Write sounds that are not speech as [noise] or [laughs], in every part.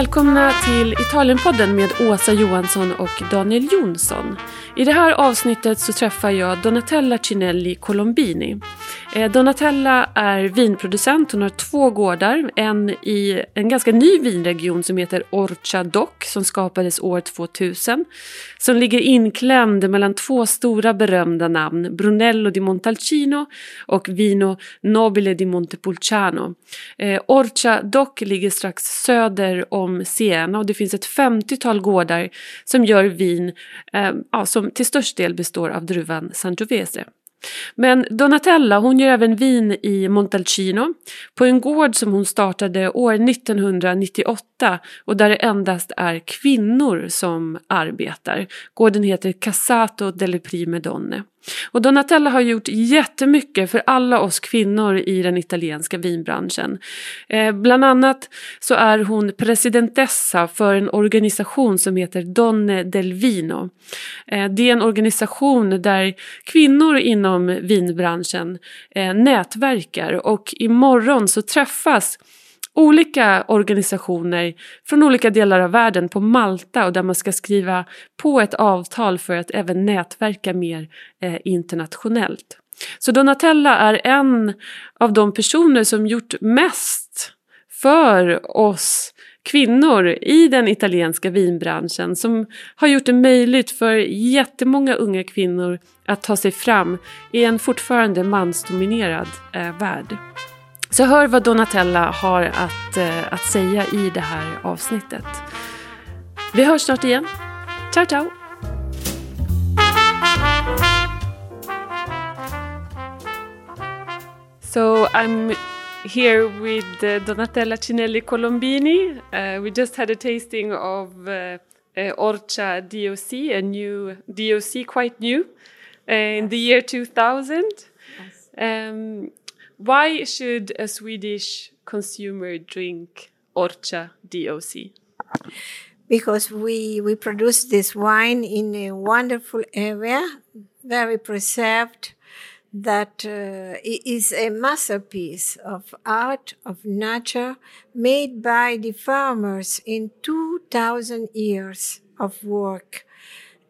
Välkomna till Italienpodden med Åsa Johansson och Daniel Jonsson. I det här avsnittet så träffar jag Donatella Cinelli Colombini. Eh, Donatella är vinproducent, hon har två gårdar. En i en ganska ny vinregion som heter Orcha Doc som skapades år 2000. Som ligger inklämd mellan två stora berömda namn, Brunello di Montalcino och Vino Nobile di Montepulciano. Eh, Orcha Doc ligger strax söder om Siena och det finns ett 50-tal gårdar som gör vin eh, ja, som som till störst del består av druvan Sangiovese. Men Donatella hon gör även vin i Montalcino på en gård som hon startade år 1998 och där det endast är kvinnor som arbetar. Gården heter Casato delle Prime Donne. Och Donatella har gjort jättemycket för alla oss kvinnor i den italienska vinbranschen. Eh, bland annat så är hon presidentessa för en organisation som heter Donne del Vino. Eh, det är en organisation där kvinnor inom vinbranschen eh, nätverkar och imorgon så träffas olika organisationer från olika delar av världen på Malta och där man ska skriva på ett avtal för att även nätverka mer eh, internationellt. Så Donatella är en av de personer som gjort mest för oss kvinnor i den italienska vinbranschen som har gjort det möjligt för jättemånga unga kvinnor att ta sig fram i en fortfarande mansdominerad eh, värld. Så hör vad Donatella har att, eh, att säga i det här avsnittet. Vi hörs snart igen. Ciao ciao! So I'm here with uh, Donatella Cinelli Colombini. Uh, we just had a tasting of uh, Orcha DOC, a new DOC, quite new, in the year 2000. Yes. Um, why should a Swedish consumer drink Orcia DOC? Because we, we produce this wine in a wonderful area, very preserved, that uh, is a masterpiece of art, of nature, made by the farmers in 2000 years of work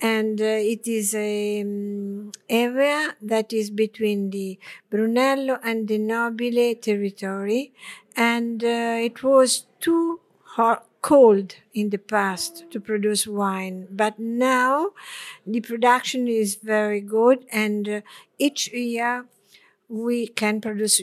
and uh, it is a um, area that is between the Brunello and the Nobile territory, and uh, it was too hot, cold in the past to produce wine, but now the production is very good, and uh, each year we can produce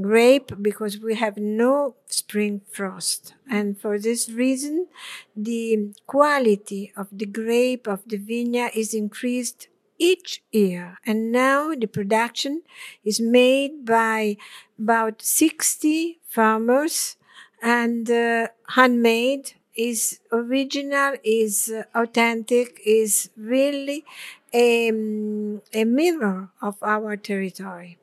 grape because we have no spring frost. And for this reason, the quality of the grape of the vineyard is increased each year. And now the production is made by about 60 farmers and uh, handmade is original, is uh, authentic, is really a, um, a mirror of our territory.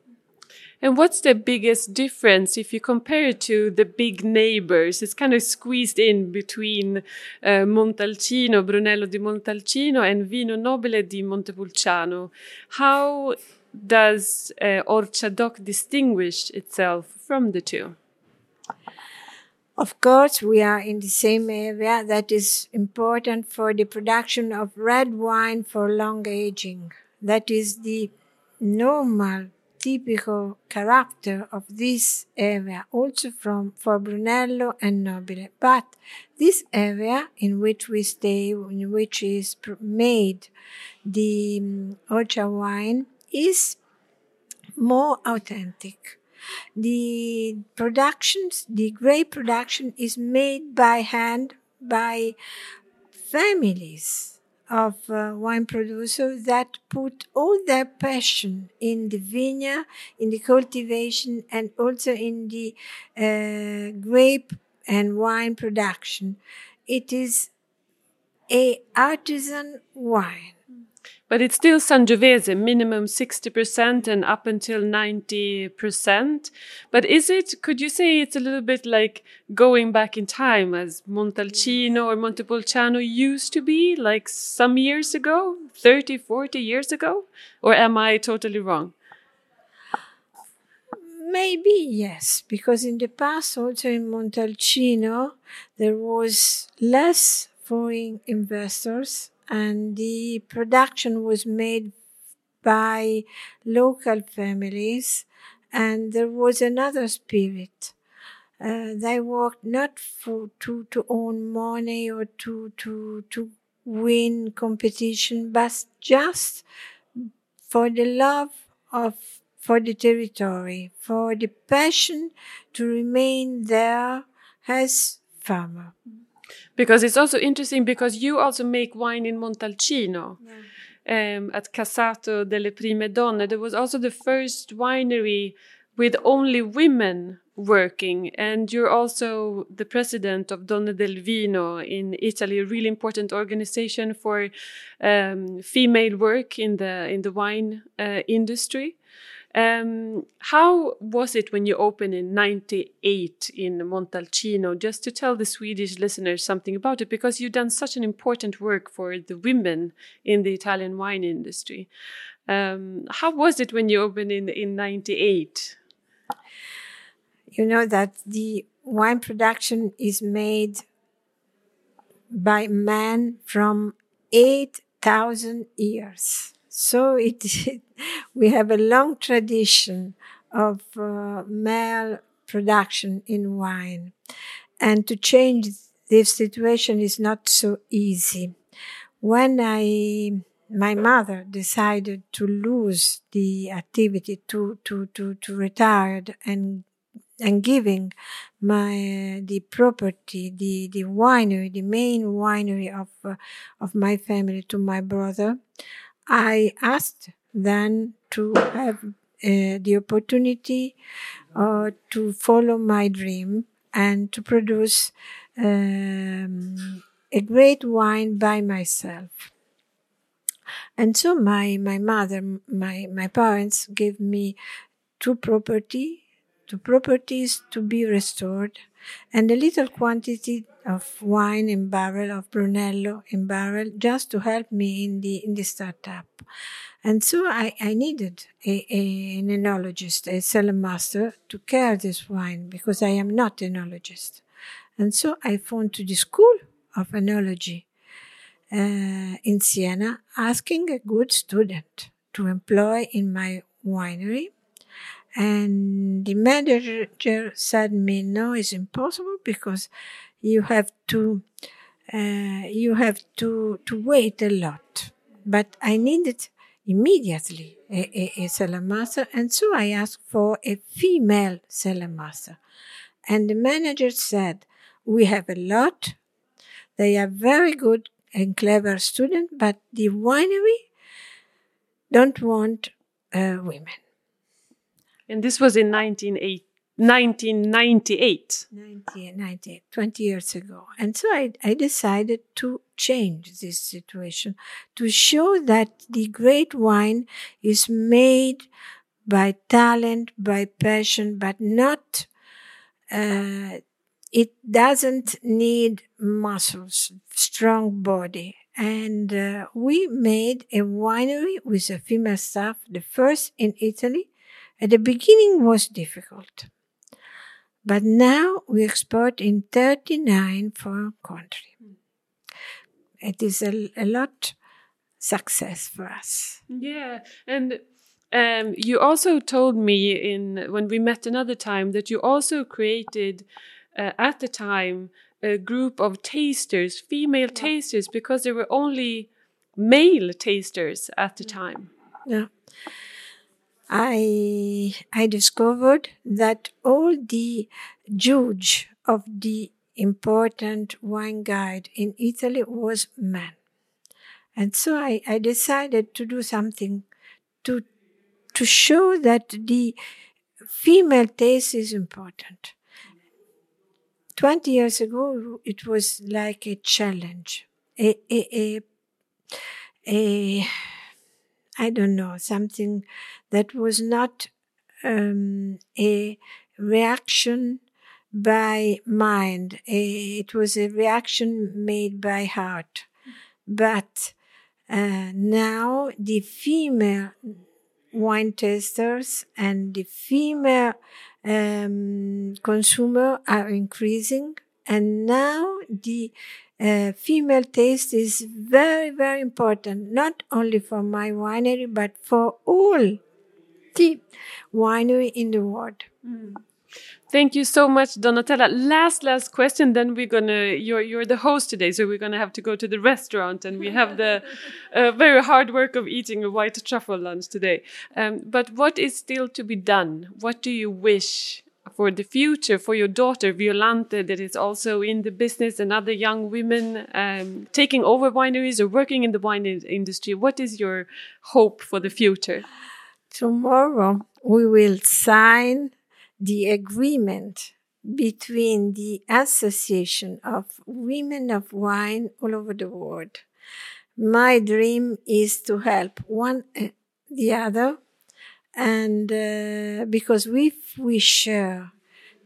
And what's the biggest difference if you compare it to the big neighbors? It's kind of squeezed in between uh, Montalcino, Brunello di Montalcino, and Vino Nobile di Montepulciano. How does uh, distinguish itself from the two? Of course, we are in the same area that is important for the production of red wine for long aging. That is the normal typical character of this area also from for Brunello and Nobile. But this area in which we stay, in which is made the um, Orcia wine, is more authentic. The productions, the grape production is made by hand by families of uh, wine producers that put all their passion in the vineyard, in the cultivation, and also in the uh, grape and wine production. It is a artisan wine. But it's still Sangiovese, minimum 60% and up until 90%. But is it, could you say it's a little bit like going back in time as Montalcino or Montepulciano used to be, like some years ago, 30, 40 years ago? Or am I totally wrong? maybe yes, because in the past, also in Montalcino, there was less foreign investors and the production was made by local families and there was another spirit. Uh, they worked not for to, to earn money or to, to, to win competition, but just for the love of for the territory, for the passion to remain there as farmer. Because it's also interesting because you also make wine in Montalcino. Yeah. Um, at Casato delle Prime Donne. There was also the first winery with only women working and you're also the president of Donne del Vino in Italy a really important organization for um, female work in the in the wine uh, industry um, how was it when you opened in 98 in Montalcino? Just to tell the Swedish listeners something about it, because you've done such an important work for the women in the Italian wine industry. Um, how was it when you opened in, in 98? You know that the wine production is made by men from 8,000 years. So it, [laughs] we have a long tradition of uh, male production in wine. And to change this situation is not so easy. When I, my mother decided to lose the activity, to, to, to, to retire and and giving my the property, the the winery, the main winery of uh, of my family to my brother. I asked then to have uh, the opportunity uh, to follow my dream and to produce um, a great wine by myself. And so my, my mother, my, my parents gave me two property, two properties to be restored and a little quantity of wine in barrel of Brunello in barrel just to help me in the in the startup. And so I, I needed a, a, an enologist, a cellar master to care this wine because I am not an enologist. And so I phoned to the school of enology uh, in Siena asking a good student to employ in my winery and the manager said me, no, it's impossible because you have to, uh, you have to, to wait a lot. But I needed immediately a, a, a cellar master. And so I asked for a female cellar master. And the manager said, we have a lot. They are very good and clever students, but the winery don't want uh, women. And this was in 1998. 1998, 20 years ago. And so I, I decided to change this situation, to show that the great wine is made by talent, by passion, but not, uh, it doesn't need muscles, strong body. And uh, we made a winery with a female staff, the first in Italy, at the beginning was difficult, but now we export in 39 foreign countries. It is a, a lot success for us. Yeah, and um, you also told me in when we met another time that you also created uh, at the time a group of tasters, female yeah. tasters, because there were only male tasters at the time. Yeah. I I discovered that all the judge of the important wine guide in Italy was men. And so I, I decided to do something to to show that the female taste is important. 20 years ago, it was like a challenge, a, a, a, a I don't know, something that was not um, a reaction by mind. A, it was a reaction made by heart. But uh, now the female wine tasters and the female um, consumer are increasing, and now the uh, female taste is very, very important, not only for my winery, but for all the winery in the world. Mm. Thank you so much, Donatella. Last, last question. Then we're gonna. You're you're the host today, so we're gonna have to go to the restaurant, and we have the [laughs] uh, very hard work of eating a white truffle lunch today. Um, but what is still to be done? What do you wish for the future for your daughter Violante, that is also in the business, and other young women um, taking over wineries or working in the wine industry? What is your hope for the future? Tomorrow we will sign the agreement between the Association of Women of Wine all over the world. My dream is to help one uh, the other, and uh, because we we share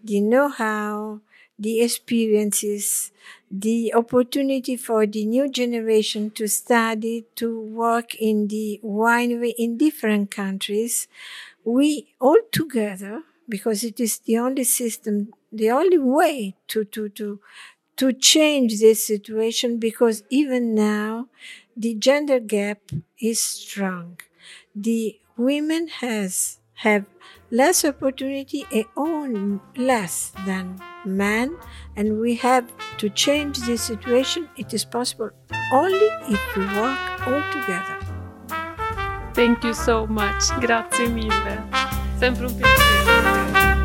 the know-how, the experiences, the opportunity for the new generation to study, to work in the winery in different countries, we all together because it is the only system, the only way to, to, to, to change this situation because even now the gender gap is strong. The women has have less opportunity and own less than men and we have to change this situation. It is possible only if we work all together. Thank you so much. Grazie mille. Sempre un piacere.